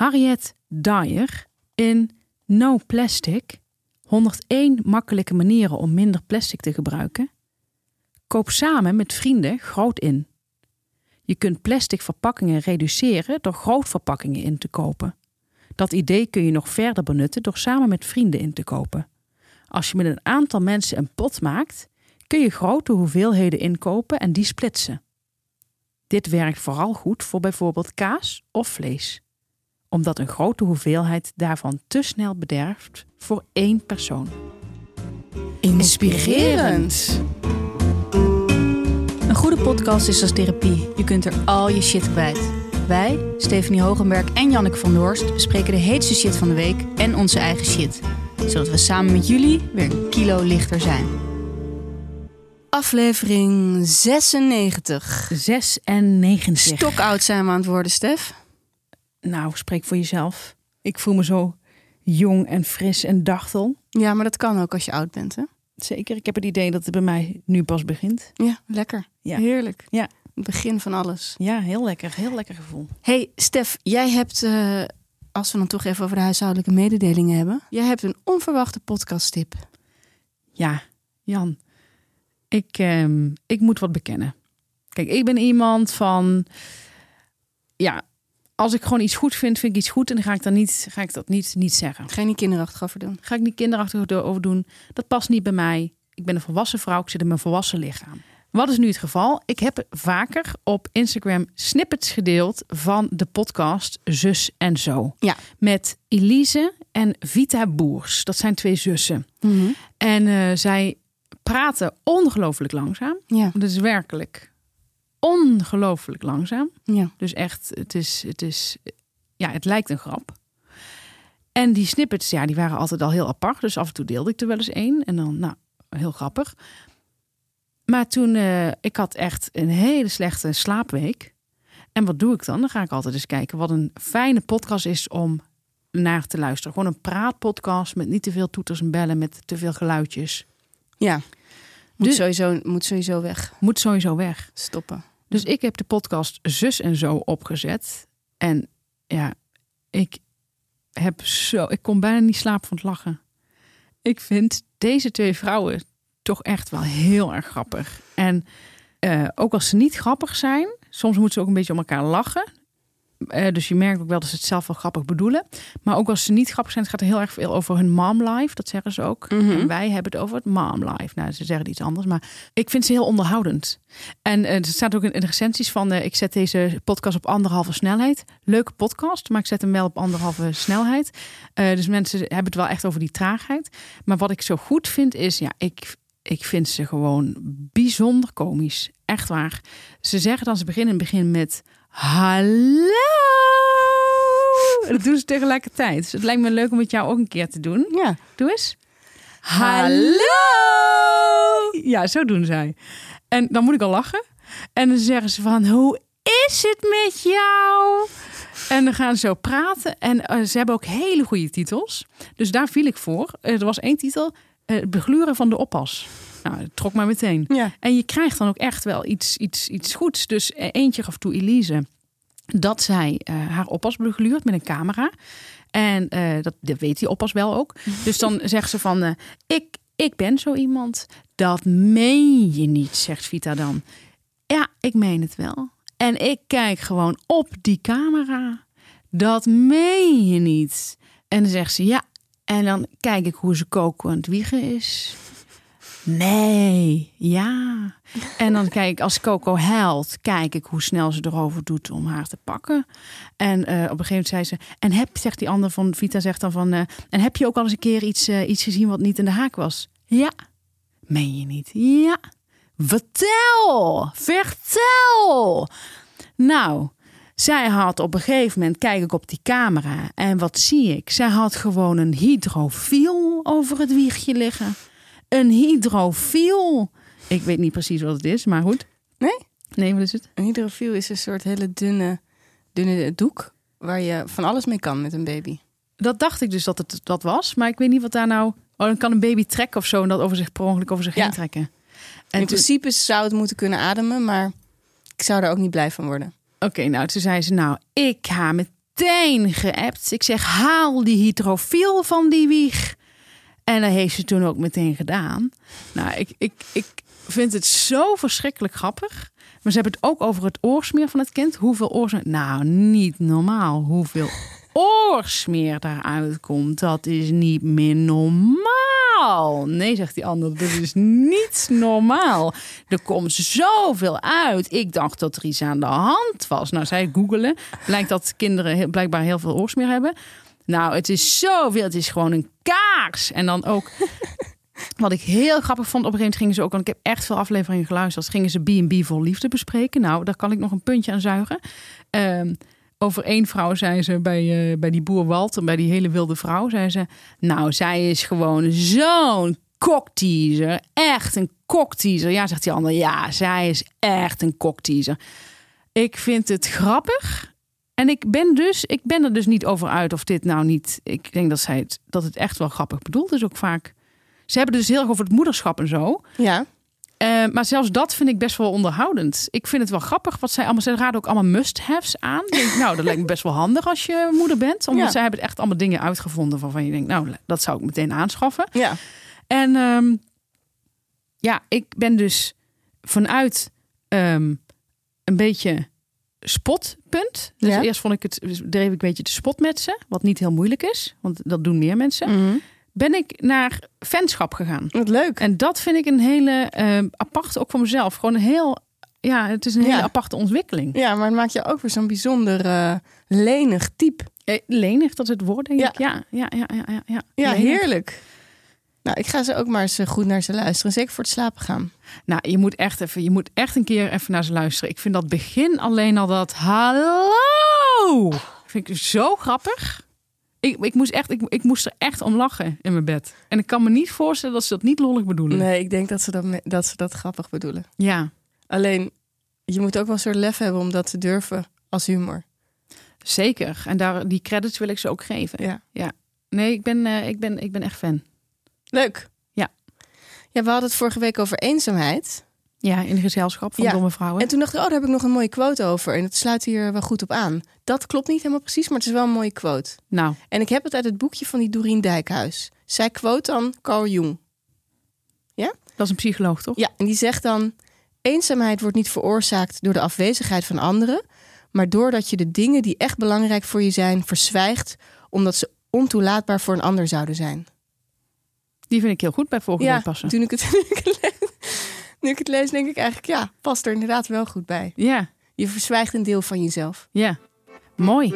Harriet Dyer in No Plastic 101 makkelijke manieren om minder plastic te gebruiken. Koop samen met vrienden groot in. Je kunt plastic verpakkingen reduceren door grootverpakkingen in te kopen. Dat idee kun je nog verder benutten door samen met vrienden in te kopen. Als je met een aantal mensen een pot maakt, kun je grote hoeveelheden inkopen en die splitsen. Dit werkt vooral goed voor bijvoorbeeld kaas of vlees, omdat een grote hoeveelheid daarvan te snel bederft voor één persoon. Inspirerend. Een goede podcast is als therapie. Je kunt er al je shit kwijt. Wij, Stephanie Hogenberg en Janneke van Doorst, bespreken de heetste shit van de week en onze eigen shit. Zodat we samen met jullie weer een kilo lichter zijn. Aflevering 96. 96. Stokoud zijn we aan het worden, Stef. Nou, spreek voor jezelf. Ik voel me zo jong en fris en dachtel. Ja, maar dat kan ook als je oud bent, hè? Zeker, ik heb het idee dat het bij mij nu pas begint. Ja, lekker. Ja. Heerlijk. Ja. Het begin van alles. Ja, heel lekker. Heel lekker gevoel. Hey, Stef, jij hebt, eh, als we dan toch even over de huishoudelijke mededelingen hebben, jij hebt een onverwachte podcasttip. Ja, Jan. Ik, ehm, ik moet wat bekennen. Kijk, ik ben iemand van. Ja, als ik gewoon iets goed vind, vind ik iets goed. En dan ga ik, dan niet, ga ik dat niet, niet zeggen. Ga je niet kinderachtig over doen? Ga ik niet kinderachtig over doen. Dat past niet bij mij. Ik ben een volwassen vrouw. Ik zit in mijn volwassen lichaam. Wat is nu het geval? Ik heb vaker op Instagram snippets gedeeld van de podcast Zus en Zo. Ja. Met Elise en Vita Boers. Dat zijn twee zussen. En eh, zij praten ongelooflijk langzaam. Ja. Dat is werkelijk ongelooflijk langzaam. ja. Dus echt, het is, het is, ja, het lijkt een grap. En die snippets, ja, die waren altijd al heel apart. Dus af en toe deelde ik er wel eens één. En dan, nou, heel grappig. Maar toen, eh, ik had echt een hele slechte slaapweek. En wat doe ik dan? Dan ga ik altijd eens kijken wat een fijne podcast is om naar te luisteren. Gewoon een praatpodcast met niet te veel toeters en bellen, met te veel geluidjes. Ja. Moet, Dus- sowieso, moet sowieso weg. Moet sowieso weg. Stoppen. Dus ik heb de podcast Zus en Zo opgezet. En ja, ik heb zo. Ik kon bijna niet slapen van het lachen. Ik vind deze twee vrouwen toch echt wel heel erg grappig. En eh, ook als ze niet grappig zijn, soms moeten ze ook een beetje om elkaar lachen. Eh, dus je merkt ook wel dat ze het zelf wel grappig bedoelen. Maar ook als ze niet grappig zijn, het gaat er heel erg veel over hun mom life. Dat zeggen ze ook. Mhm. En wij hebben het over het mom life. Nou, ze zeggen iets anders. Maar ik vind ze heel onderhoudend. En eh, er staat ook in in de recensies van... eh, ik zet deze podcast op anderhalve snelheid. Leuke podcast, maar ik zet hem wel op anderhalve snelheid. Dus mensen hebben het wel echt over die traagheid. Maar wat ik zo goed vind is... ja, ik, ik vind ze gewoon bijzonder komisch. Echt waar. Ze zeggen dan, ze beginnen in het begin met... Hallo! En dat doen ze tegelijkertijd. Dus het lijkt me leuk om het jou ook een keer te doen. Ja. Doe eens. Hallo! Ja, zo doen zij. En dan moet ik al lachen. En dan zeggen ze van, hoe is het met jou? En dan gaan ze zo praten. En eh, ze hebben ook hele goede titels. Dus daar viel ik voor. Eh, er was één titel, eh, het begluren van de oppas. Nou, dat trok maar meteen. Ja. En je krijgt dan ook echt wel iets, iets, iets goeds. Dus eh, eentje gaf toe Elise dat zij eh, haar oppas begluurt met een camera. En eh, dat, dat weet die oppas wel ook. Dus dan zegt ze van, ik, ik ben zo iemand. Dat meen je niet, zegt Vita dan. Ja, ik meen het wel. En ik kijk gewoon op die camera. Dat meen je niet. En dan zegt ze ja. En dan kijk ik hoe ze koken aan het wiegen is. Nee, ja. En dan kijk ik als Coco huilt, kijk ik hoe snel ze erover doet om haar te pakken. En eh, op een gegeven moment zei ze, en heb, zegt die ander van Vita, zegt dan van, eh, en heb je ook al eens een keer iets, eh, iets gezien wat niet in de haak was? Ja. Meen je niet? Ja. Vertel, vertel. Nou, zij had op een gegeven moment, kijk ik op die camera en wat zie ik? Zij had gewoon een hydrofiel over het wiegje liggen. Een hydrofiel. Ik weet niet precies wat het is, maar goed. Nee? Nee, wat is het? Een hydrofiel is een soort hele dunne, dunne doek waar je van alles mee kan met een baby. Dat dacht ik dus dat het dat was, maar ik weet niet wat daar nou... Oh, dan kan een baby trekken of zo en dat over zich per ongeluk over zich Ja. heen trekken. En In toen- principe zou het moeten kunnen ademen, maar ik zou er ook niet blij van worden. Oké, nou, toen zei ze, nou, ik ga meteen geappt. Ik zeg, haal die hydrofiel van die wieg. En dat heeft ze toen ook meteen gedaan. Nou, ik, ik, ik vind het zo verschrikkelijk grappig. Maar ze hebben het ook over het oorsmeer van het kind. Hoeveel oorsmeer? Nou, niet normaal. Hoeveel oorsmeer daaruit komt. Dat is niet meer normaal. Nee, zegt die ander. Dat is niet normaal. Er komt zoveel uit. Ik dacht dat er iets aan de hand was. Nou, zij googelen. Blijkt dat kinderen blijkbaar heel veel oorsmeer hebben. Nou, het is zoveel. Het is gewoon een kaars. En dan ook... Wat ik heel grappig vond, op een gegeven moment gingen ze ook, want ik heb echt veel afleveringen geluisterd, gingen ze B&B vol liefde bespreken. Nou, daar kan ik nog een puntje aan zuigen. Ehm, over één vrouw zei ze bij, eh, bij die boer Walter, bij die hele wilde vrouw, zei ze, nou, zij is gewoon zo'n kokteaser. Echt een kokteaser. Ja, zegt die ander, ja, zij is echt een kokteaser. Ik vind het grappig. En ik ben dus, ik ben er dus niet over uit of dit nou niet. Ik denk dat zij het, dat het echt wel grappig bedoeld is ook vaak. Ze hebben dus heel erg over het moederschap en zo. Ja. Eh, maar zelfs dat vind ik best wel onderhoudend. Ik vind het wel grappig wat zij allemaal. Ze raden ook allemaal must-haves aan. Denk, nou, dat lijkt me best wel handig als je moeder bent. Omdat Ja. zij hebben echt allemaal dingen uitgevonden waarvan je denkt, nou, dat zou ik meteen aanschaffen. Ja. En ehm, ja, ik ben dus vanuit ehm, een beetje spotpunt. Dus Ja. eerst vond ik het, dreef ik een beetje de spot met ze, wat niet heel moeilijk is, want dat doen meer mensen. Mhm. Ben ik naar fanschap gegaan. Wat leuk. En dat vind ik een hele ehm aparte, ook voor mezelf. Gewoon een heel, ja, het is een hele Ja. aparte ontwikkeling. Ja, maar het maakt je ook weer zo'n bijzonder eh, lenig type. Eh, Lenig, dat is het woord, denk Ja. ik. Ja, ja, ja, ja, ja. ja. Heerlijk. Nou, ik ga ze ook maar eens eh, goed naar ze luisteren. Zeker voor het slapen gaan. Nou, je moet echt even, je moet echt een keer even naar ze luisteren. Ik vind dat begin alleen al dat hallo, vind ik zo grappig. Ik, ik, moest echt, ik, ik moest er echt om lachen in mijn bed. En ik kan me niet voorstellen dat ze dat niet lollig bedoelen. Nee, ik denk dat ze dat, dat, ze dat grappig bedoelen. Ja, Alleen, je moet ook wel een soort lef hebben om dat te durven als humor. zeker. En daar, die credits wil ik ze ook geven. Ja. Nee, ik ben, eh, ik ben, ik ben echt fan. Leuk. Ja. Ja, we hadden het vorige week over eenzaamheid. Ja, in de gezelschap van Ja. domme vrouwen. En toen dacht ik, oh, daar heb ik nog een mooie quote over. En het sluit hier wel goed op aan. Dat klopt niet helemaal precies, maar het is wel een mooie quote. Nou, En ik heb het uit het boekje van die Doreen Dijkhuis. Zij quote dan Carl Jung. dat is een psycholoog, toch? Ja, en die zegt dan: eenzaamheid wordt niet veroorzaakt door de afwezigheid van anderen, maar doordat je de dingen die echt belangrijk voor je zijn verzwijgt, omdat ze ontoelaatbaar voor een ander zouden zijn. Die vind ik heel goed bij volgende Ja, week passen. toen ik het, nu ik het lees, nu ik het lees, denk ik eigenlijk ja, past er inderdaad wel goed bij. Ja, Je verzwijgt een deel van jezelf. ja. Mooi.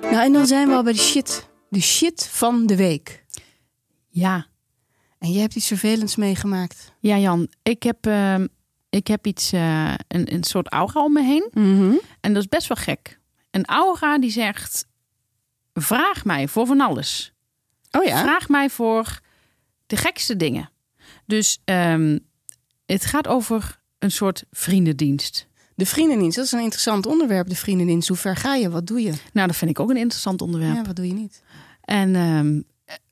Nou, en dan zijn we al bij de shit. De shit van de week. Ja. En jij hebt iets vervelends meegemaakt. Ja, Jan, ik heb, ehm, ik heb iets, eh, een, een soort aura om me heen. En dat is best wel gek. Een aura die zegt: vraag mij voor van alles. Oh ja? Vraag mij voor de gekste dingen. Dus ehm, het gaat over een soort vriendendienst. De vriendendienst, dat is een interessant onderwerp. De vriendendienst, hoe ver ga je? Wat doe je? Nou, dat vind ik ook een interessant onderwerp. Ja, wat doe je niet? En ehm,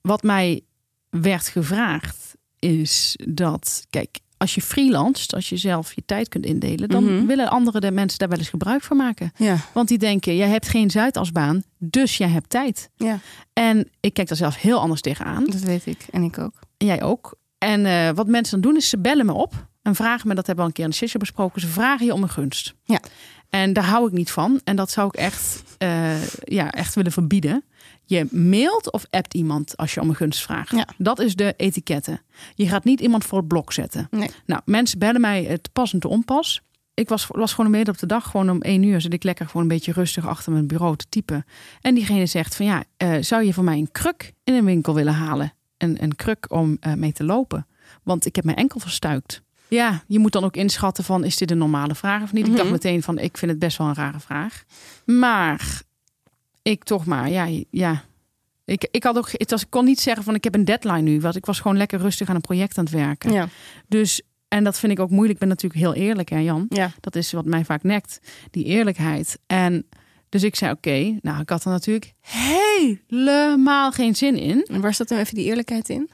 wat mij werd gevraagd is dat, kijk, als je freelanced, als je zelf je tijd kunt indelen, dan Mhm. willen andere de mensen daar wel eens gebruik van maken. Ja, Want die denken, jij hebt geen Zuidasbaan, dus jij hebt tijd. ja, En ik kijk daar zelf heel anders tegenaan. dat weet ik. En ik ook. En jij ook. En eh, wat mensen dan doen, is ze bellen me op en vragen me, dat hebben we al een keer in de sessie besproken, ze vragen je om een gunst. Ja. En daar hou ik niet van. En dat zou ik echt, eh, ja, echt willen verbieden. Je mailt of appt iemand als je om een gunst vraagt. Ja. Dat is de etiketten. Je gaat niet iemand voor het blok zetten. Nee. Nou, mensen bellen mij het pas en te onpas. Ik was, was gewoon midden op de dag, gewoon om één uur zit ik lekker gewoon een beetje rustig achter mijn bureau te typen. En diegene zegt van ja, eh, zou je voor mij een kruk in een winkel willen halen? Een, een kruk om eh, mee te lopen. Want ik heb mijn enkel verstuikt. Ja, je moet dan ook inschatten van is dit een normale vraag of niet? Ik dacht Mhm. meteen van ik vind het best wel een rare vraag. Maar ik toch maar, ja, ja. Ik, ik, had ook, het was, ik kon niet zeggen van ik heb een deadline nu. Want ik was gewoon lekker rustig aan een project aan het werken. Ja, Dus, en dat vind ik ook moeilijk. Ik ben natuurlijk heel eerlijk, hè Jan? ja. Dat is wat mij vaak nekt, die eerlijkheid. En dus ik zei oké, nou ik had er natuurlijk helemaal geen zin in. En waar zat dan even die eerlijkheid in?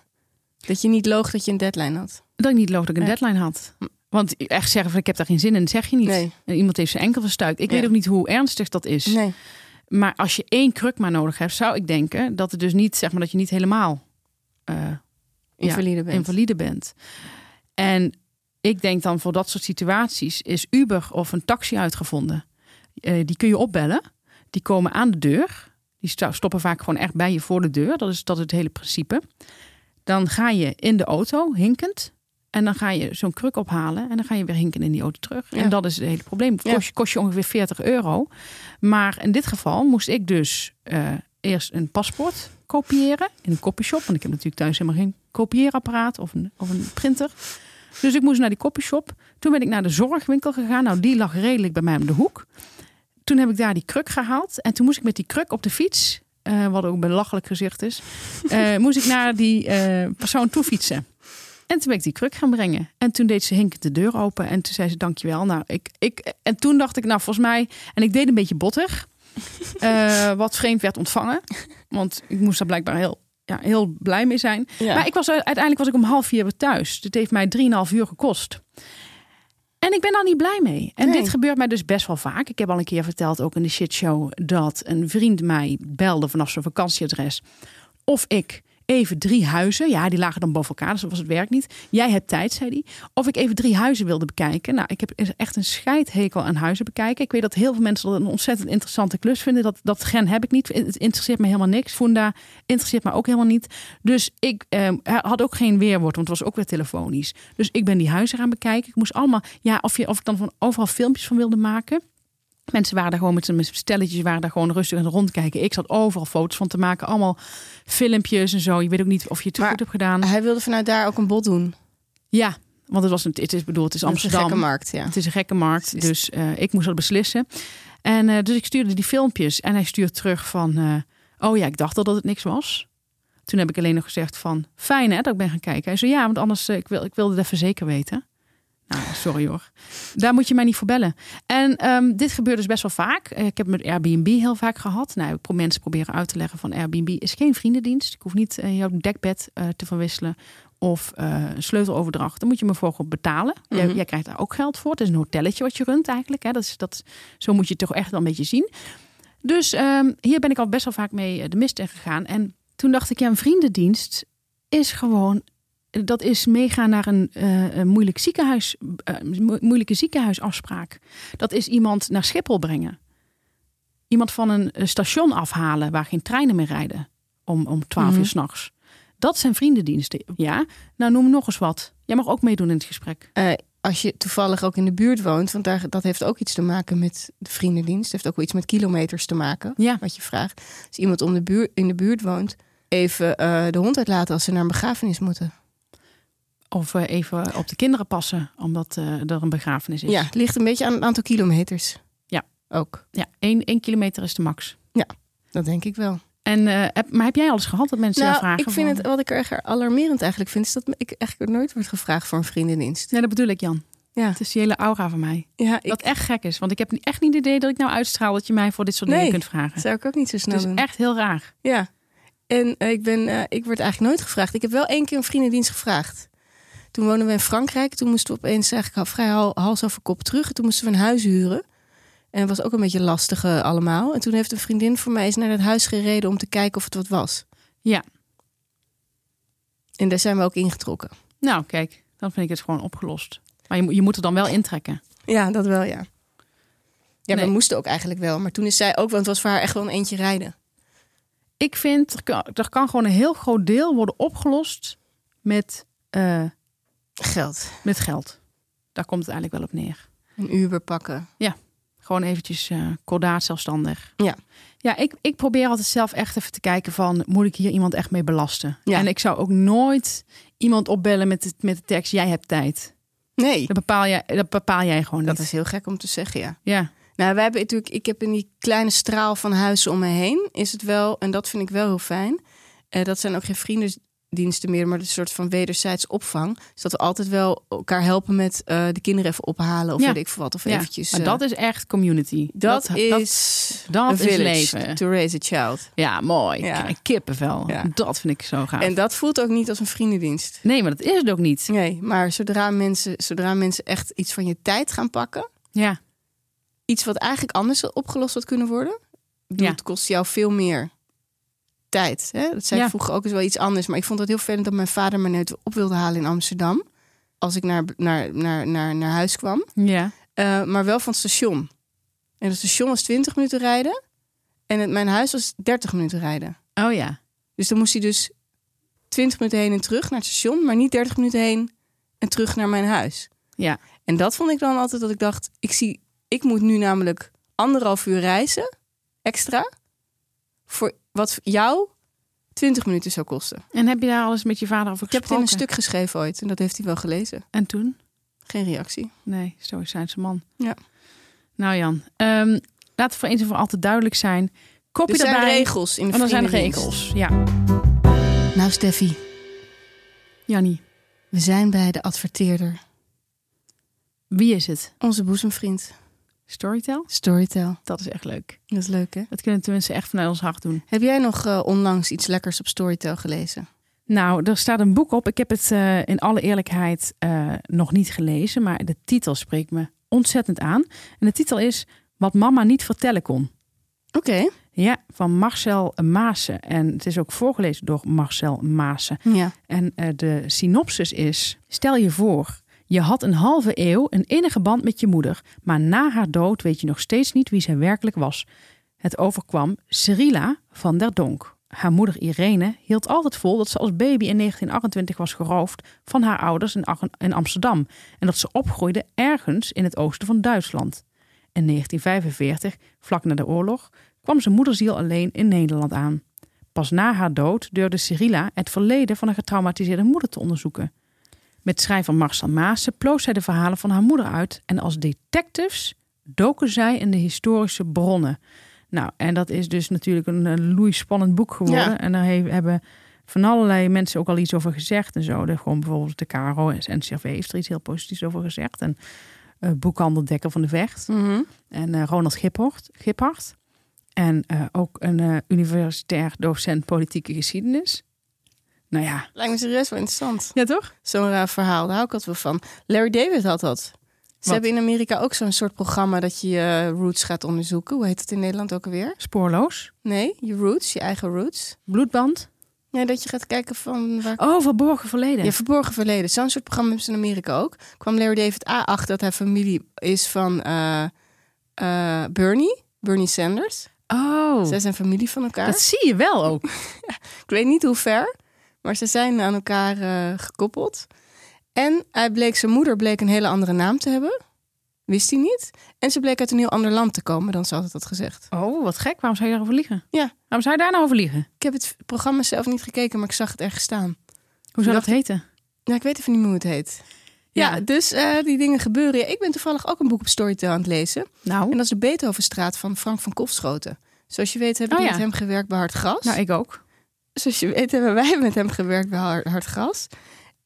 Dat je niet loog dat je een deadline had. Dat ik niet loog dat ik een deadline had. Want echt zeggen van ik heb daar geen zin in, zeg je niet. Nee. En iemand heeft zijn enkel verstuikt. Ik Ja. weet ook niet hoe ernstig dat is. Nee. Maar als je één kruk maar nodig hebt, zou ik denken dat het dus niet, zeg maar, dat je niet helemaal eh, Invalide bent. invalide bent. En ik denk dan voor dat soort situaties is Uber of een taxi uitgevonden. Eh, die kun je opbellen. Die komen aan de deur. Die stoppen vaak gewoon echt bij je voor de deur. Dat is, dat is het hele principe. Dan ga je in de auto hinkend. En dan ga je zo'n kruk ophalen. En dan ga je weer hinken in die auto terug. Ja. En dat is het hele probleem. Het kost, je- kost je ongeveer 40 euro. Maar in dit geval moest ik dus eh, eerst een paspoort kopiëren in een copyshop. Want ik heb natuurlijk thuis helemaal geen kopieerapparaat of een, of een printer. Dus ik moest naar die copyshop. Toen ben ik naar de zorgwinkel gegaan. Nou, die lag redelijk bij mij om de hoek. Toen heb ik daar die kruk gehaald. En toen moest ik met die kruk op de fiets, eh, wat ook een belachelijk gezicht is, eh, moest ik naar die persoon toe fietsen. En toen ben ik die kruk gaan brengen. En toen deed ze hinkend de deur open. En toen zei ze dankjewel. Nou, ik, ik, en toen dacht ik, nou volgens mij... En ik deed een beetje bottig. eh, wat vreemd werd ontvangen. Want ik moest daar blijkbaar heel, ja, heel blij mee zijn. Ja. Maar ik was, uiteindelijk was ik om half vier weer thuis. Dit heeft mij 3,5 uur gekost. En ik ben daar niet blij mee. En Nee. dit gebeurt mij dus best wel vaak. Ik heb al een keer verteld, ook in de shitshow, dat een vriend mij belde vanaf zijn vakantieadres. Of ik even drie huizen, ja, die lagen dan boven elkaar, dus was het werk niet. Jij hebt tijd, zei hij. Of ik even drie huizen wilde bekijken. Nou, ik heb echt een scheidhekel aan huizen bekijken. Ik weet dat heel veel mensen dat een ontzettend interessante klus vinden. Dat, dat gen heb ik niet. Het interesseert me helemaal niks. Funda interesseert me ook helemaal niet. Dus ik eh, had ook geen weerwoord, want het was ook weer telefonisch. Dus ik ben die huizen gaan bekijken. Ik moest allemaal, ja, of, je, of ik dan van overal filmpjes van wilde maken. Mensen waren daar gewoon met z'n stelletjes, waren daar gewoon rustig aan het rondkijken. Ik zat overal foto's van te maken, allemaal filmpjes en zo. Je weet ook niet of je het Maar- goed hebt gedaan. Hij wilde vanuit daar ook een bod doen. Ja, want het was een, het is bedoeld, het is Dat is een Amsterdam. gekke markt, ja. Het is een gekke markt, dus eh, ik moest dat beslissen. En eh, dus ik stuurde die filmpjes en hij stuurt terug van, eh, oh ja, ik dacht al dat het niks was. Toen heb ik alleen nog gezegd van, fijn hè, dat ik ben gaan kijken. Hij zei, ja, want anders, ik, wil, ik wilde het even zeker weten. Nou, sorry hoor. Daar moet je mij niet voor bellen. En ehm, dit gebeurt dus best wel vaak. Eh, Ik heb met Airbnb heel vaak gehad. Nou, mensen proberen uit te leggen van Airbnb is geen vriendendienst. Ik hoef niet eh, jouw dekbed eh, te verwisselen of een sleuteloverdracht. Dan moet je me voor betalen. jij, Mhm. jij krijgt daar ook geld voor. Het is een hotelletje wat je runt eigenlijk. Hè. Dat is, dat, zo moet je het toch echt wel een beetje zien. Dus ehm, hier ben ik al best wel vaak mee de mist in gegaan. En toen dacht ik, ja, een vriendendienst is gewoon dat is meegaan naar een, eh, een moeilijk ziekenhuis, eh, mo- moeilijke ziekenhuisafspraak. Dat is iemand naar Schiphol brengen. Iemand van een eh, station afhalen waar geen treinen meer rijden. Om, om 12 Mhm. uur s'nachts. Dat zijn vriendendiensten. Ja, nou noem nog eens wat. Jij mag ook meedoen in het gesprek. Als je toevallig ook in de buurt woont, want daar, dat heeft ook iets te maken met de vriendendienst. Het heeft ook wel iets met kilometers te maken, Ja. wat je vraagt. Als iemand om de buurt, in de buurt woont, even de hond uitlaten als ze naar een begrafenis moeten. Of eh, even op de kinderen passen, omdat eh, er een begrafenis is. Ja, het ligt een beetje aan het aantal kilometers. Ja. Ook, ja één, één kilometer is de max. dat denk ik wel. En, eh, heb, maar heb jij alles gehad dat mensen Nou, vragen? ik vind van- het, wat ik er echt alarmerend eigenlijk vind, is dat ik eigenlijk nooit wordt gevraagd voor een vriendendienst. Nee, dat bedoel ik, Jan. Ja, Het is die hele aura van mij. ja ik, Wat echt gek is. Want ik heb echt niet het idee dat ik nou uitstraal dat je mij voor dit soort Nee. dingen kunt vragen. zou ik ook niet zo snel Het is doen. echt heel raar. Ja. En ik, ben, ik word eigenlijk nooit gevraagd. Ik heb wel één keer een vriendendienst gevraagd. Toen woonden we in Frankrijk. Toen moesten we opeens eigenlijk al vrij hal- hals over kop terug. En toen moesten we een huis huren. En het was ook een beetje lastig eh, allemaal. En toen heeft een vriendin voor mij eens naar het huis gereden om te kijken of het wat was. Ja. En daar zijn we ook ingetrokken. Nou, kijk, dan vind ik het gewoon opgelost. Maar je, moet- je moet er dan wel intrekken. Ja, dat wel, ja. Ja, Nee. we moesten ook eigenlijk wel. Maar toen is zij ook, want het was voor haar echt wel een eentje rijden. Ik vind, er kan, er kan gewoon een heel groot deel worden opgelost met, eh, Geld. met geld. Daar komt het eigenlijk wel op neer. Een Uber pakken. Gewoon eventjes eh kordaat zelfstandig. Ja. Ja, ik, ik probeer altijd zelf echt even te kijken van... moet ik hier iemand echt mee belasten? Ja. En ik zou ook nooit iemand opbellen met de, met de tekst... jij hebt tijd. Nee, Dat bepaal jij, dat bepaal jij gewoon dat niet. is heel gek om te zeggen, ja. Ja, Nou, wij hebben natuurlijk, ik heb in die kleine straal van huizen om me heen, is het wel, en dat vind ik wel heel fijn. eh, dat zijn ook geen vrienden, diensten meer, maar een soort van wederzijds opvang. Dus dat we altijd wel elkaar helpen met eh, de kinderen even ophalen of Ja. weet ik veel wat. Of Ja, eventjes. maar eh, dat is echt community. dat, dat, is dat is leven. to raise a child. Ja, mooi. Ja. Kippenvel. Dat vind ik zo gaaf. En dat voelt ook niet als een vriendendienst. Nee, maar dat is het ook niet. Nee, maar zodra mensen, zodra mensen echt iets van je tijd gaan pakken, Ja, iets wat eigenlijk anders opgelost had kunnen worden, het kost jou veel meer tijd. Hè? Dat zei Ja. vroeger ook eens wel iets anders, maar ik vond het heel vervelend dat mijn vader me net op wilde halen in Amsterdam. Als ik naar, naar, naar, naar, naar huis kwam. ja. Eh, maar wel van het station. En het station was 20 minuten rijden. En het, mijn huis was 30 minuten rijden. Oh ja. Dus dan moest hij dus 20 minuten heen en terug naar het station, maar niet 30 minuten heen en terug naar mijn huis. Ja. En dat vond ik dan altijd dat ik dacht, ik zie, ik moet nu namelijk anderhalf uur reizen extra voor wat jou 20 minuten zou kosten. En heb je daar alles met je vader over Ik heb het in gesproken? een stuk geschreven ooit en dat heeft hij wel gelezen. En toen? Geen reactie. Nee, stoïcijnse man. Ja. Nou Jan, ehm, laten we voor eens en voor altijd duidelijk zijn. Kopje Er zijn erbij. regels in de Want er zijn vriendendienst. regels. Ja. Nou Steffi, Jannie, we zijn bij de adverteerder. wie is het? Onze boezemvriend. Storytel? Storytel. Dat is echt leuk. Dat is leuk hè? Dat kunnen tenminste echt vanuit ons hart doen. Heb jij nog eh, onlangs iets lekkers op Storytel gelezen? Nou, er staat een boek op. Ik heb het eh, in alle eerlijkheid eh, nog niet gelezen, maar de titel spreekt me ontzettend aan. En de titel is Wat mama niet vertellen kon. Oké. Ja, van Marcel Maassen. En het is ook voorgelezen door Marcel Maassen. Ja. En de synopsis is: Stel je voor, je had een halve eeuw een innige band met je moeder, maar na haar dood weet je nog steeds niet wie zij werkelijk was. Het overkwam Cyrilla van der Donk. Haar moeder Irene hield altijd vol dat ze als baby in 1928 was geroofd van haar ouders in Amsterdam en dat ze opgroeide ergens in het oosten van Duitsland. In 1945, vlak na de oorlog, kwam zijn moederziel alleen in Nederland aan. Pas na haar dood durfde Cyrilla het verleden van een getraumatiseerde moeder te onderzoeken. Met schrijver Marcel Maassen ploos zij de verhalen van haar moeder uit en als detectives doken zij in de historische bronnen. Nou, en dat is dus natuurlijk een, een loeispannend boek geworden. Ja. En daar he- hebben van allerlei mensen ook al iets over gezegd en zo. De, gewoon bijvoorbeeld de Caro en NCRV heeft er iets heel positiefs over gezegd. En eh boekhandel Dekker van de Vecht. Mhm. En eh, Ronald Giphart. Giphart. En eh, ook een universitair docent politieke geschiedenis. Nou ja. Lijkt me serieus wel interessant. Ja, toch? Zo'n raar verhaal, daar hou ik altijd wel van. Larry David had dat. Ze Wat? hebben in Amerika ook zo'n soort programma dat je je roots gaat onderzoeken. Hoe heet het in Nederland ook alweer? Spoorloos. Nee, je roots, je eigen roots. Bloedband. Nee, dat je gaat kijken van waar... Oh, verborgen verleden. Je verborgen verleden. Zo'n soort programma hebben ze in Amerika ook. Kwam Larry David A achter dat hij familie is van eh, eh, Bernie. Bernie Sanders. Oh, Zij zijn familie van elkaar. dat zie je wel ook. Ik weet niet hoe ver, maar ze zijn aan elkaar eh, gekoppeld. En hij bleek, zijn moeder bleek een hele andere naam te hebben. Wist hij niet. En ze bleek uit een heel ander land te komen dan ze altijd had gezegd. Oh, wat gek. Waarom zou je daarover liegen? Ja. Waarom zou je daar nou over liegen? Ik heb het programma zelf niet gekeken, maar ik zag het ergens staan. Hoe zou dat heten? Ja, ik weet even niet hoe het heet. Ja, Ja. dus eh, die dingen gebeuren. Ja, ik ben toevallig ook een boek op Storytel aan het lezen. En Nou, dat is de Beethovenstraat van Frank van Kofschoten. Zoals je weet heb ik Oh ja. met hem gewerkt bij Hard Gras. nou ik ook. Zoals je weet hebben wij met hem gewerkt bij Hard, Gras.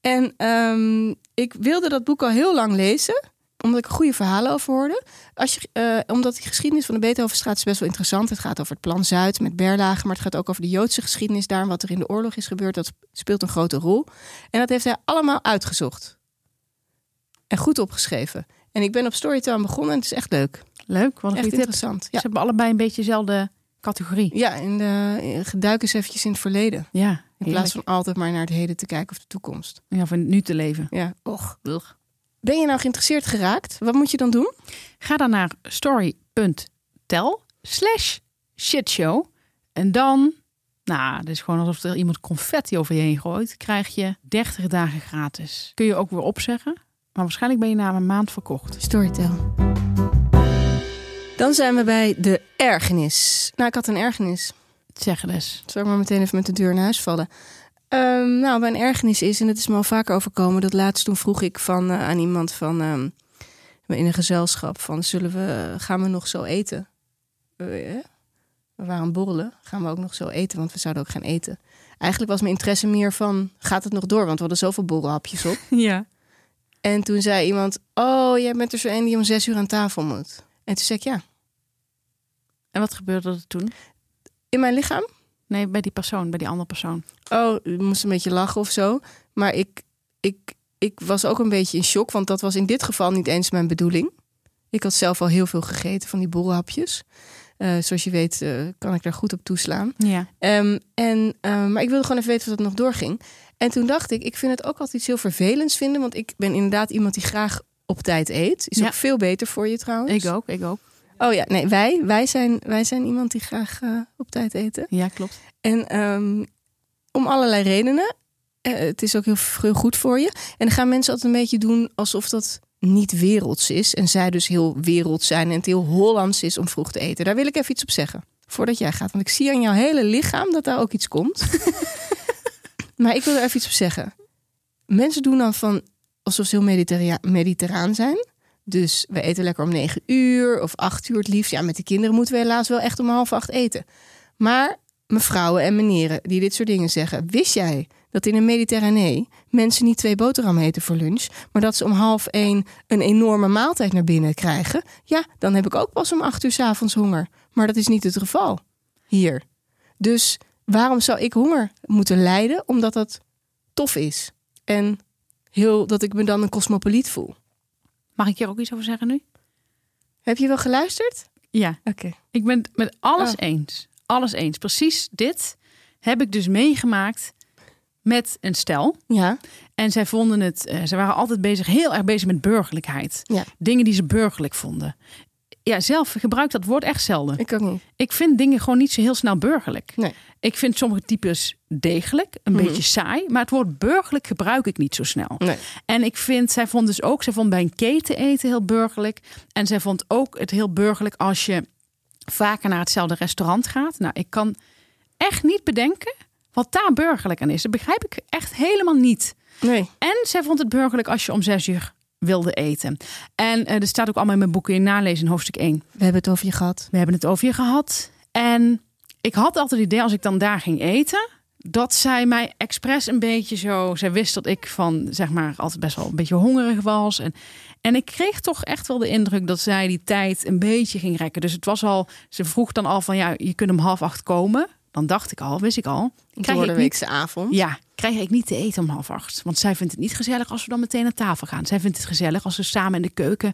En ehm, ik wilde dat boek al heel lang lezen omdat ik goede verhalen over hoorde. Als je, eh, omdat die geschiedenis van de Beethovenstraat is best wel interessant. Het gaat over het plan Zuid met Berlage, maar het gaat ook over de Joodse geschiedenis daar en wat er in de oorlog is gebeurd. Dat speelt een grote rol. En dat heeft hij allemaal uitgezocht. En goed opgeschreven. En ik ben op Storytime begonnen en het is echt leuk. Leuk, wat een Echt interessant. Ze Ja, hebben allebei een beetje dezelfde categorie. ja en de, duik eens eventjes in het verleden. Ja, In plaats van altijd maar naar het heden te kijken of de toekomst. Ja, van nu te leven. Ja, och. Ben je nou geïnteresseerd geraakt? Wat moet je dan doen? Ga dan naar story.tel slash shitshow. En dan, nou, het is gewoon alsof er iemand confetti over je heen gooit. Krijg je 30 dagen gratis. Kun je ook weer opzeggen. Maar waarschijnlijk ben je na een maand verkocht. Storytel. Dan zijn we bij de ergernis. Nou, ik had een ergernis. Zeg het eens. Zal ik maar meteen even met de deur in huis vallen? Ehm, nou, mijn ergernis is, en het is me al vaker overkomen... dat laatst toen vroeg ik van, eh, aan iemand van... ehm, in een gezelschap van, zullen we, gaan we nog zo eten? Eh, hè? we waren borrelen. Gaan we ook nog zo eten, want we zouden ook gaan eten. eigenlijk was mijn interesse meer van, gaat het nog door? Want we hadden zoveel borrelhapjes op. Ja. En toen zei iemand, oh, jij bent er zo een die om zes uur aan tafel moet. En toen zei ik, ja, En wat gebeurde er toen? in mijn lichaam? Nee, bij die persoon, bij die andere persoon. Oh, ik moest een beetje lachen of zo. Maar ik, ik, ik was ook een beetje in shock, want dat was in dit geval niet eens mijn bedoeling. Ik had zelf al heel veel gegeten van die borrelhapjes. Eh, zoals je weet eh, kan ik daar goed op toeslaan. Ja. Ehm, en, ehm, maar ik wilde gewoon even weten wat het nog doorging. En toen dacht ik, ik vind het ook altijd iets heel vervelends vinden. Want ik ben inderdaad iemand die graag op tijd eet. Is Ja. ook veel beter voor je trouwens. Ik ook, ik ook. Oh ja, nee, wij, wij, zijn, wij zijn iemand die graag eh, op tijd eten. Ja, klopt. En ehm, om allerlei redenen. Eh, het is ook heel, heel goed voor je. En dan gaan mensen altijd een beetje doen alsof dat niet werelds is. En zij dus heel werelds zijn en het heel Hollands is om vroeg te eten. Daar wil ik even iets op zeggen. Voordat jij gaat. Want ik zie aan jouw hele lichaam dat daar ook iets komt. maar ik wil er even iets op zeggen. Mensen doen dan van alsof ze heel mediterra- mediterraan zijn. Dus we eten lekker om negen uur of acht uur het liefst. Ja, met de kinderen moeten we helaas wel echt om half acht eten. Maar mevrouwen en meneren die dit soort dingen zeggen, wist jij dat in een Mediterranee mensen niet twee boterhammen eten voor lunch, maar dat ze om half één een enorme maaltijd naar binnen krijgen? Ja, dan heb ik ook pas om acht uur 's avonds honger. Maar dat is niet het geval hier. Dus waarom zou ik honger moeten lijden? Omdat dat tof is. En heel, dat ik me dan een cosmopoliet voel. Mag ik hier ook iets over zeggen nu? Heb je wel geluisterd? Ja. Oké. Ik ben het met alles Oh. eens. Alles eens. Precies dit heb ik dus meegemaakt met een stel. Ja. En zij vonden het, eh, ze waren altijd bezig, heel erg bezig met burgerlijkheid. Ja. Dingen die ze burgerlijk vonden. Ja, zelf gebruik dat woord echt zelden. Ik ook niet. Ik vind dingen gewoon niet zo heel snel burgerlijk. Nee. Ik vind sommige types degelijk, een Mhm. beetje saai. Maar het woord burgerlijk gebruik ik niet zo snel. Nee. En ik vind, zij vond dus ook, zij vond bij een keten eten heel burgerlijk. En zij vond ook het heel burgerlijk als je vaker naar hetzelfde restaurant gaat. Nou, ik kan echt niet bedenken wat daar burgerlijk aan is. Dat begrijp ik echt helemaal niet. Nee. En zij vond het burgerlijk als je om zes uur wilde eten. En eh, er staat ook allemaal in mijn boeken in nalezen in hoofdstuk 1. We hebben het over je gehad. We hebben het over je gehad. En ik had altijd het idee als ik dan daar ging eten, dat zij mij expres een beetje zo. Zij wist dat ik van zeg maar altijd best wel een beetje hongerig was. En, en ik kreeg toch echt wel de indruk dat zij die tijd een beetje ging rekken. Dus het was al. Ze vroeg dan al van ja, je kunt om half acht komen. Dan dacht ik al, wist ik al. Krijg ik niet avond. ja, krijg ik niet te eten om half acht. Want zij vindt het niet gezellig als we dan meteen aan tafel gaan. Zij vindt het gezellig als we samen in de keuken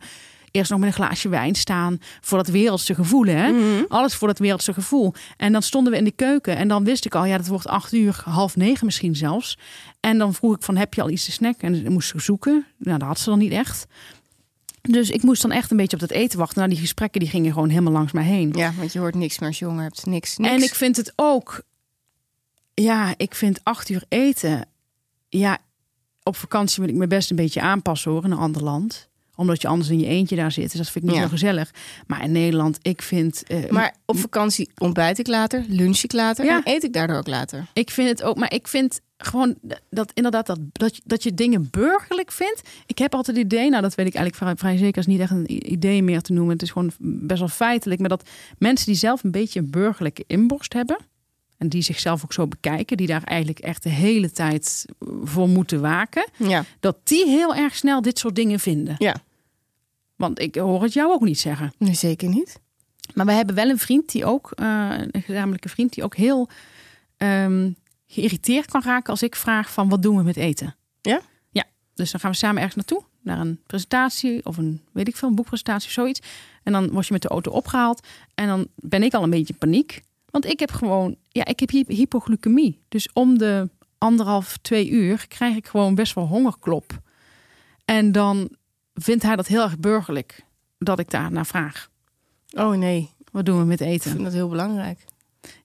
eerst nog met een glaasje wijn staan. Voor dat wereldse gevoel, hè? Mhm. Alles voor dat wereldse gevoel. En dan stonden we in de keuken en dan wist ik al, ja, dat wordt acht uur, half negen misschien zelfs. En dan vroeg ik van, heb je al iets te snacken? En dan moest ze zoeken. Nou, dat had ze dan niet echt. Dus ik moest dan echt een beetje op dat eten wachten. Nou, die gesprekken die gingen gewoon helemaal langs mij heen. Ja, want je hoort niks meer als je honger hebt. Niks, niks. En ik vind het ook, ja, ik vind acht uur eten. Ja, op vakantie wil ik me best een beetje aanpassen hoor, in een ander land omdat je anders in je eentje daar zit. Dus dat vind ik niet Ja. zo gezellig. Maar in Nederland, ik vind. eh, Maar op vakantie ontbijt ik later, lunch ik later Ja. en eet ik daardoor ook later. Ik vind het ook, maar ik vind gewoon dat inderdaad dat, dat, je- dat je dingen burgerlijk vindt. Ik heb altijd het idee, nou dat weet ik eigenlijk vrij, vrij zeker, is niet echt een idee meer te noemen. Het is gewoon best wel feitelijk, maar dat mensen die zelf een beetje een burgerlijke inborst hebben en die zichzelf ook zo bekijken, die daar eigenlijk echt de hele tijd voor moeten waken, Ja, dat die heel erg snel dit soort dingen vinden. ja. Want ik hoor het jou ook niet zeggen. Nee, zeker niet. Maar we hebben wel een vriend die ook, eh, een gezamenlijke vriend, die ook heel ehm, geïrriteerd kan raken als ik vraag van wat doen we met eten? Ja? Ja, dus dan gaan we samen ergens naartoe, naar een presentatie of een, weet ik veel, een boekpresentatie of zoiets. En dan word je met de auto opgehaald en dan ben ik al een beetje in paniek. Want ik heb gewoon, ja, ik heb hy- hypoglycemie. Dus om de anderhalf, twee uur krijg ik gewoon best wel hongerklop. En dan vindt hij dat heel erg burgerlijk dat ik daar naar vraag. Oh nee, Wat doen we met ik eten? vind dat heel belangrijk.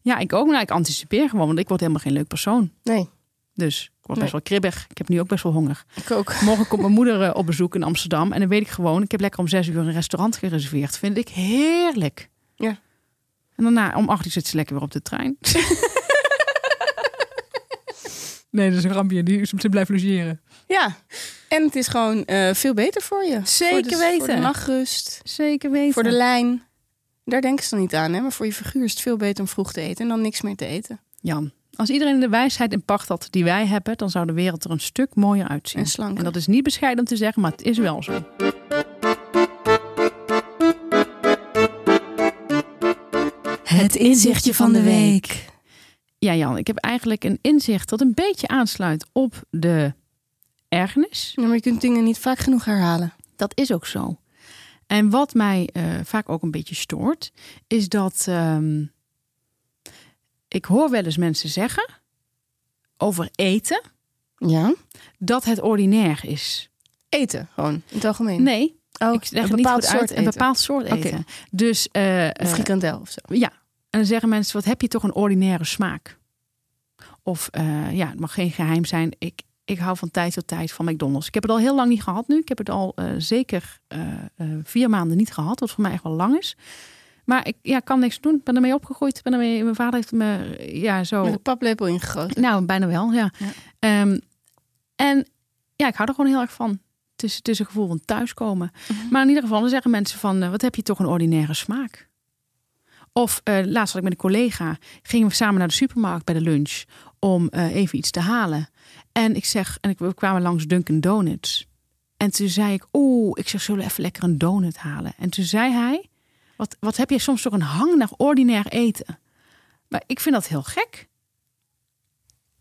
Ja, ik ook. Maar ik anticipeer gewoon, want ik word helemaal geen leuk persoon. Nee, Dus ik word Nee. best wel kribbig. Ik heb nu ook best wel honger. ik ook. Morgen komt mijn moeder eh, op bezoek in Amsterdam. En dan weet ik gewoon, ik heb lekker om zes uur een restaurant gereserveerd. Vind ik heerlijk. Ja. En daarna om acht uur zit ze lekker weer op de trein. nee, dat is een rampje. Die, ze blijft logeren. Ja, en het is gewoon eh, veel beter voor je. Zeker voor de, Voor weten. de nachtrust, Zeker weten. voor de lijn. Daar denken ze dan niet aan, hè? maar voor je figuur is het veel beter om vroeg te eten en dan niks meer te eten. Jan, Als iedereen de wijsheid in pacht had die wij hebben, dan zou de wereld er een stuk mooier uitzien. En slanker. En dat is niet bescheiden om te zeggen, maar het is wel zo. Het inzichtje van de week. Ja, Jan, ik heb eigenlijk een inzicht dat een beetje aansluit op de ergernis. Ja, maar je kunt dingen niet vaak genoeg herhalen. Dat is ook zo. En wat mij eh, vaak ook een beetje stoort, is dat ehm, ik hoor wel eens mensen zeggen over eten Ja. dat het ordinair is. Eten, gewoon, in het algemeen. Nee, oh, ik leg een bepaald goed uit. soort Een eten. bepaald soort eten. Dus eh, Een eh, frikandel of zo. ja, en dan zeggen mensen: wat heb je toch een ordinaire smaak? Of ja, het mag geen geheim zijn. Ik, ik hou van tijd tot tijd van McDonald's. Ik heb het al heel lang niet gehad nu. Ik heb het al eh, zeker eh, eh, vier maanden niet gehad, wat voor mij echt wel lang is. Maar ik ja, kan niks doen. Ik ben ermee opgegroeid. Ben ermee, mijn vader heeft me ja, zo. Met een paplepel ingegoten. Nou, bijna wel, ja. Ja. Ehm, en ja, ik hou er gewoon heel erg van. Het is, het is een gevoel van thuiskomen. Mhm. Maar in ieder geval, dan zeggen mensen van... wat heb je toch een ordinaire smaak? Of laatst had ik met een collega... gingen we samen naar de supermarkt bij de lunch... om even iets te halen. En ik zeg... en we kwamen langs Dunkin' Donuts. En toen zei ik... oeh, ik zeg, zullen even lekker een donut halen? En toen zei hij... wat, wat heb je soms toch een hang naar ordinair eten? Maar ik vind dat heel gek.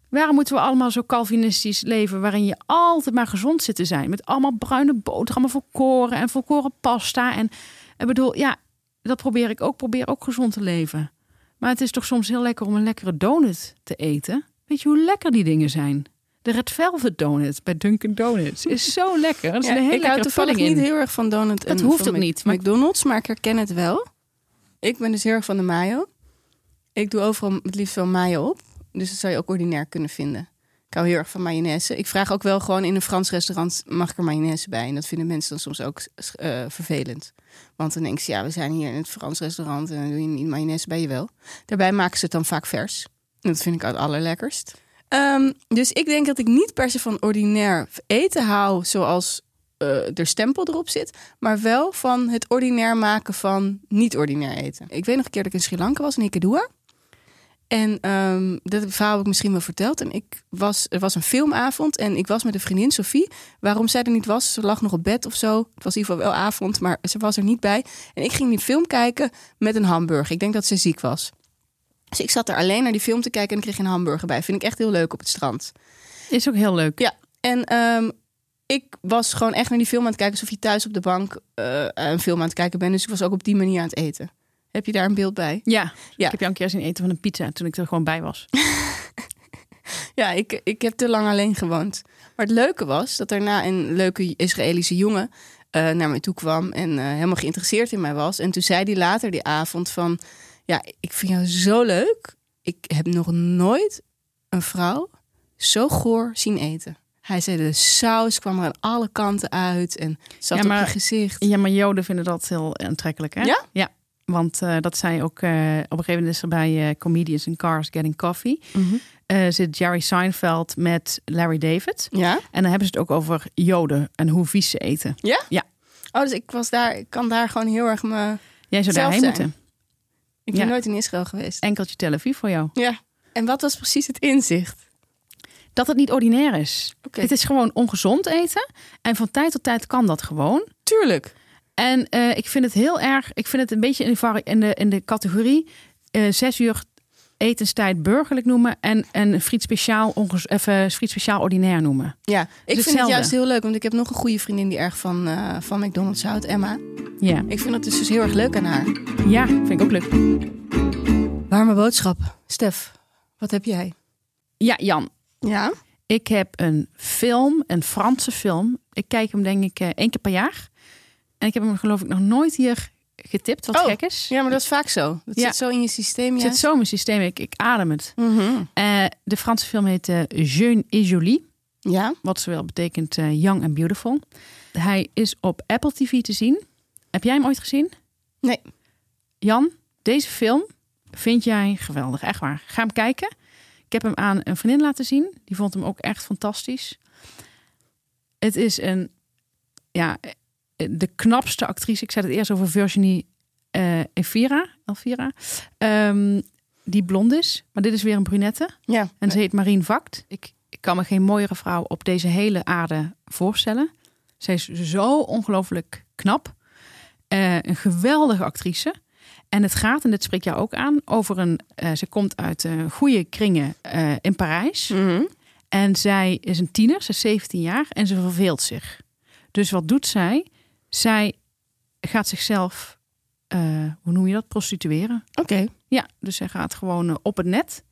Waarom moeten we allemaal zo Calvinistisch leven waarin je altijd maar gezond zit te zijn? Met allemaal bruine boterhammen volkoren en volkoren pasta. En ik bedoel, ja, dat probeer ik ook. Probeer ook gezond te leven. Maar het is toch soms heel lekker om een lekkere donut te eten. Weet je hoe lekker die dingen zijn? De Red Velvet Donut bij Dunkin' Donuts is zo lekker. Er is Ja, een hele ik hou lekkere toevallig niet heel erg van donut. Dat en hoeft van ook niet, McDonald's, maar ik herken het wel. Ik ben dus heel erg van de mayo. Ik doe overal het liefst wel mayo op. Dus dat zou je ook ordinair kunnen vinden. Ik hou heel erg van mayonaise. Ik vraag ook wel gewoon in een Frans restaurant... mag ik er mayonaise bij? En dat vinden mensen dan soms ook eh, vervelend. Want dan denken ze, ja, we zijn hier in het Frans restaurant... en dan doe je niet mayonaise bij je wel. Daarbij maken ze het dan vaak vers. En dat vind ik het allerlekkerst. Ehm, dus ik denk dat ik niet per se van ordinair eten hou... zoals eh er stempel erop zit... maar wel van het ordinair maken van niet-ordinair eten. Ik weet nog een keer dat ik in Sri Lanka was, in Ikedua... En ehm, dat verhaal heb ik misschien wel verteld. En ik was, er was een filmavond en ik was met een vriendin, Sophie. Waarom zij er niet was, ze lag nog op bed of zo. Het was in ieder geval wel avond, maar ze was er niet bij. En ik ging die film kijken met een hamburger. Ik denk dat ze ziek was. Dus ik zat er alleen naar die film te kijken en ik kreeg een hamburger bij. Vind ik echt heel leuk op het strand. Is ook heel leuk. Ja, en ehm, ik was gewoon echt naar die film aan het kijken... alsof je thuis op de bank eh, een film aan het kijken bent. Dus ik was ook op die manier aan het eten. Heb je daar een beeld bij? Ja, Ja. ik heb jou een keer zien eten van een pizza toen ik er gewoon bij was. Ja, ik, ik heb te lang alleen gewoond. Maar het leuke was dat daarna een leuke Israëlische jongen eh, naar mij toe kwam en eh, helemaal geïnteresseerd in mij was. En toen zei hij later die avond van, ja, ik vind jou zo leuk. Ik heb nog nooit een vrouw zo goor zien eten. Hij zei, de saus kwam er aan alle kanten uit en zat Ja, op je gezicht. Ja, maar Joden vinden dat heel aantrekkelijk, hè? Ja? Ja. Want eh, dat zei ook eh, op een gegeven moment is er bij eh, Comedians in Cars Getting Coffee. Mhm. zit Jerry Seinfeld met Larry David. Ja? En dan hebben ze het ook over Joden en hoe vies ze eten. Ja? Ja. Oh, dus ik was daar, ik kan daar gewoon heel erg me... Jij zou daarheen zijn. moeten. Ik ben Ja. nooit in Israël geweest. Enkeltje Tel Aviv voor jou. Ja. En wat was precies het inzicht? Dat het niet ordinair is. Het is gewoon ongezond eten. En van tijd tot tijd kan dat gewoon. Tuurlijk. En eh, ik vind het heel erg. Ik vind het een beetje in de, in de, in de categorie eh, zes uur etenstijd burgerlijk noemen en en friet speciaal ongez, even friet speciaal ordinair noemen. Ja, ik vind het hetzelfde. juist heel leuk, want ik heb nog een goede vriendin die erg van, eh, van McDonald's houdt, Emma. Ja, Ik vind dat dus, dus heel erg leuk aan haar. ja, vind ik ook leuk. Warme boodschap. Stef, wat heb jij? Ja, Jan, Ja? ik heb een film, een Franse film. Ik kijk hem denk ik eh, één keer per jaar. En ik heb hem geloof ik nog nooit hier getipt, wat Oh, gek is. Ja, maar dat is vaak zo. Dat Ja. zit zo in je systeem, Het ja. zit zo in mijn systeem, ik, ik adem het. Mhm. Eh, de Franse film heet eh, Jeune et Jolie. Ja? Wat zowel betekent eh, Young and Beautiful. Hij is op Apple TV te zien. Heb jij hem ooit gezien? Nee. Jan, deze film vind jij geweldig. Echt waar. Ga hem kijken. Ik heb hem aan een vriendin laten zien. Die vond hem ook echt fantastisch. Het is een, ja, de knapste actrice. Ik zei het eerst over Virginie eh Elvira. Elvira. Ehm, die blond is. Maar dit is weer een brunette. Ja. En ze heet Marien Vakt. Ik, ik kan me geen mooiere vrouw op deze hele aarde voorstellen. Zij is zo ongelooflijk knap. Eh, een geweldige actrice. En het gaat, en dit spreekt jou ook aan, over een... eh, ze komt uit eh, goede kringen eh, in Parijs. Mhm. En zij is een tiener, ze is 17 jaar en ze verveelt zich. Dus wat doet zij? Zij gaat zichzelf, eh, hoe noem je dat, prostitueren. Oké. Ja, dus zij gaat gewoon eh, op het net.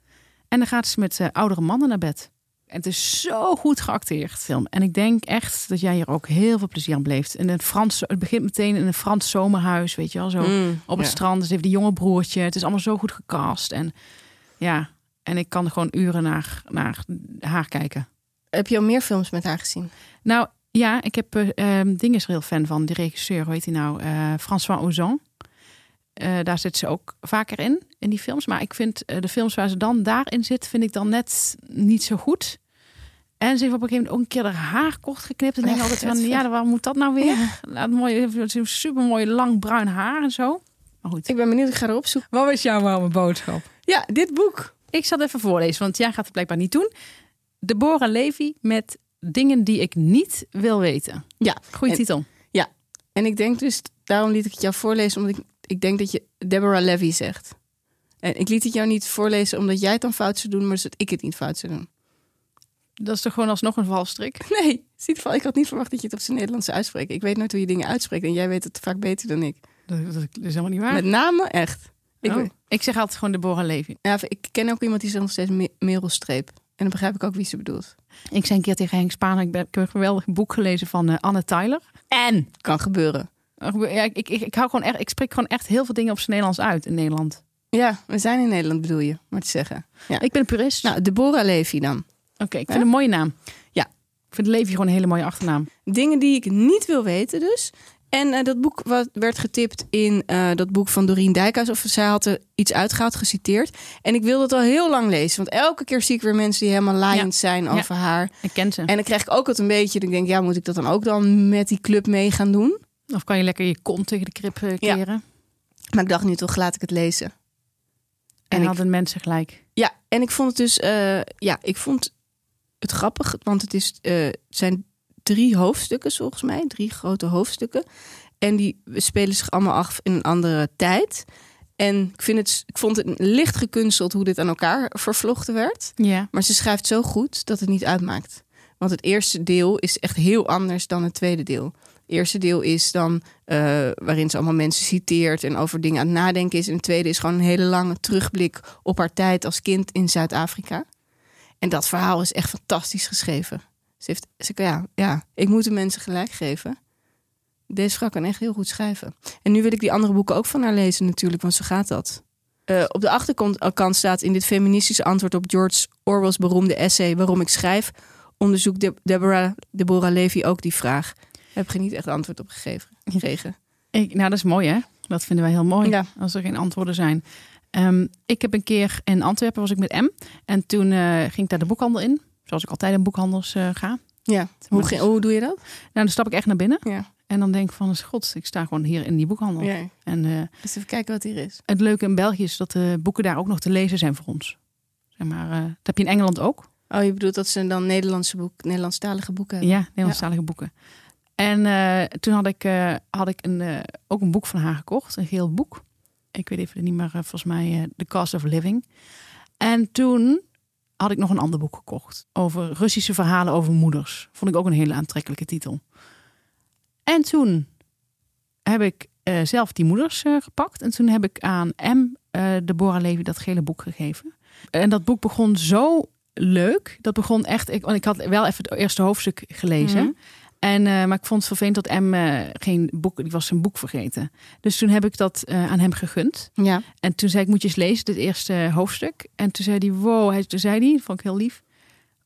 En dan gaat ze met eh, oudere mannen naar bed. En het is zo goed geacteerd, film. En ik denk echt dat jij hier ook heel veel plezier aan beleeft. In het, Frans, het begint meteen in een Frans zomerhuis, weet je wel, zo Mm, op het ja. strand. Dus heeft die jonge broertje. Het is allemaal zo goed gecast. En ja, en ik kan er gewoon uren naar, naar haar kijken. Heb je al meer films met haar gezien? Nou ja, ik heb ehm, Ding is er heel fan van. Die regisseur, hoe heet hij nou? Eh, François Ozon. Eh, daar zit ze ook vaker in, in die films. Maar ik vind de films waar ze dan daarin zit, vind ik dan net niet zo goed. En ze heeft op een gegeven moment ook een keer haar haar kort geknipt. En ik denk altijd van, ja, waarom moet dat nou weer? Laat mooi, super mooi lang bruin haar en zo. Maar goed. Ik ben benieuwd, ik ga erop zoeken. Wat was jouw warme boodschap? Ja, dit boek. Ik zal het even voorlezen, want jij gaat het blijkbaar niet doen. Deborah Levy met dingen die ik niet wil weten. Ja. Goeie En- titel. En ik denk dus, daarom liet ik het jou voorlezen, omdat ik, ik denk dat je Deborah Levy zegt. En ik liet het jou niet voorlezen omdat jij het dan fout zou doen, maar zodat ik het niet fout zou doen. Dat is toch gewoon alsnog een valstrik? Nee, ziet wel. Ik had niet verwacht dat je het op zijn Nederlands zou uitspreken. Ik weet nooit hoe je dingen uitspreekt en jij weet het vaak beter dan ik. Dat, dat is helemaal niet waar. Met name echt. Ik, Oh. ik zeg altijd gewoon Deborah Levy. ja, ik ken ook iemand die zegt nog steeds Me- Merel Streep. En dan begrijp ik ook wie ze bedoelt. Ik zei een keer tegen Henk Spaan, ik, heb een geweldig boek gelezen van eh, Anne Tyler. En Kan gebeuren. ja, ik, ik, ik, hou gewoon echt, ik spreek gewoon echt heel veel dingen op zijn Nederlands uit in Nederland. Ja, we zijn in Nederland bedoel je, maar te zeggen. Ja. Ik ben een purist. Nou, Deborah Levy dan. Oké, ik vind een mooie naam. Ja. Ik vind Levy gewoon een hele mooie achternaam. Dingen die ik niet wil weten dus. En eh, dat boek wat werd getipt in eh, dat boek van Doreen Dijkhuis. Of zij had er iets uitgehaald, geciteerd. En ik wil dat al heel lang lezen. Want elke keer zie ik weer mensen die helemaal laaiend zijn Ja. over haar. Ik ken ze. En dan krijg ik ook altijd een beetje... dat ik denk, ja, moet ik dat dan ook dan met die club mee gaan doen? Of kan je lekker je kont tegen de krip eh, Ja. keren? Maar ik dacht nu toch, laat ik het lezen. En, hadden mensen gelijk. Ja, en ik vond het dus... ja, ik vond het grappig. Want het, is, het zijn drie hoofdstukken volgens mij. Drie grote hoofdstukken. En die spelen zich allemaal af in een andere tijd. En ik, vind het, ik vond het licht gekunsteld hoe dit aan elkaar vervlochten werd. Ja. Maar ze schrijft zo goed dat het niet uitmaakt. Want het eerste deel is echt heel anders dan het tweede deel. Het eerste deel is dan eh, waarin ze allemaal mensen citeert en over dingen aan het nadenken is. En het tweede is gewoon een hele lange terugblik op haar tijd als kind in Zuid-Afrika. En dat verhaal is echt fantastisch geschreven. Ze heeft, ze, ja, ja, ik moet de mensen gelijk geven. Deze vrouw kan echt heel goed schrijven. En nu wil ik die andere boeken ook van haar lezen natuurlijk, want zo gaat dat. Eh, op de achterkant kant staat in dit feministische antwoord op George Orwell's beroemde essay Waarom ik schrijf, onderzoekt De- Deborah, Deborah Levy ook die vraag. Daar heb je niet echt antwoord op gegeven. gekregen. Ik, nou, dat is mooi hè. Dat vinden wij heel mooi. Ja. Als er geen antwoorden zijn. Ehm, ik heb een keer in Antwerpen was ik met M. En toen eh, ging ik daar de boekhandel in. Zoals ik altijd in boekhandels eh, ga. Ja. Hoe, doe je dat? Nou, dan stap ik echt naar binnen. Ja. En dan denk ik van, god, ik sta gewoon hier in die boekhandel. ja. En Dus even kijken wat hier is. het leuke in België is dat de boeken daar ook nog te lezen zijn voor ons. Zeg maar, eh, dat heb je in Engeland ook. Oh, je bedoelt dat ze dan Nederlandse boek, Nederlandstalige boeken hebben? Ja, Nederlandstalige boeken. En toen had ik, had ik een, ook een boek van haar gekocht, een geel boek. Ik weet even niet meer, volgens mij The Cost of Living. En toen had ik nog een ander boek gekocht over Russische verhalen over moeders. Vond ik ook een hele aantrekkelijke titel. En toen heb ik eh, zelf die moeders eh, gepakt. En toen heb ik aan M, eh Deborah Levy, dat gele boek gegeven. En dat boek begon zo leuk. Dat begon echt. Ik, want ik had wel even het eerste hoofdstuk gelezen. Mhm. En, eh, maar ik vond het vervelend dat M eh, geen boek, die was zijn boek vergeten. Dus toen heb ik dat eh, aan hem gegund. Ja. En toen zei ik, moet je eens lezen, dit eerste hoofdstuk. En toen zei hij, wow, hij, toen zei hij, vond ik heel lief.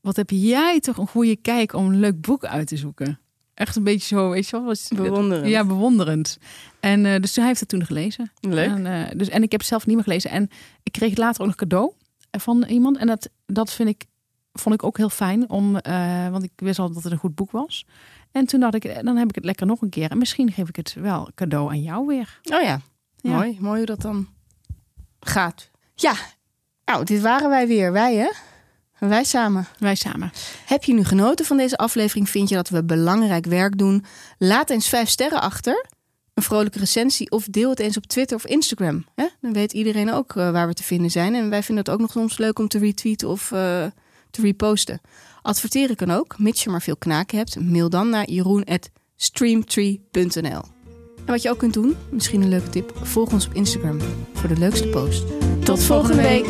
Wat heb jij toch een goede kijk om een leuk boek uit te zoeken. Echt een beetje zo, weet je wel. Was, Bewonderend. Ja, bewonderend. En dus hij heeft het toen gelezen. Leuk. En, dus, en ik heb het zelf niet meer gelezen. En ik kreeg later ook nog cadeau van iemand. En dat, dat vind ik, vond ik ook heel fijn. Om, want ik wist al dat het een goed boek was. En toen dacht ik, eh, dan heb ik het lekker nog een keer. En misschien geef ik het wel cadeau aan jou weer. Oh ja. Ja. Mooi. Mooi hoe dat dan gaat. Ja. Nou, dit waren wij weer. Wij hè? Wij samen. Wij samen. Heb je nu genoten van deze aflevering? Vind je dat we belangrijk werk doen? Laat eens vijf sterren achter. Een vrolijke recensie of deel het eens op Twitter of Instagram. Hè? Dan weet iedereen ook uh, waar we te vinden zijn. En wij vinden het ook nog soms leuk om te retweeten of uh, te reposten. Adverteren kan ook, mits je maar veel knaken hebt. Mail dan naar jeroen.streamtree.nl En wat je ook kunt doen, misschien een leuke tip, volg ons op Instagram voor de leukste post. Tot, volgende week.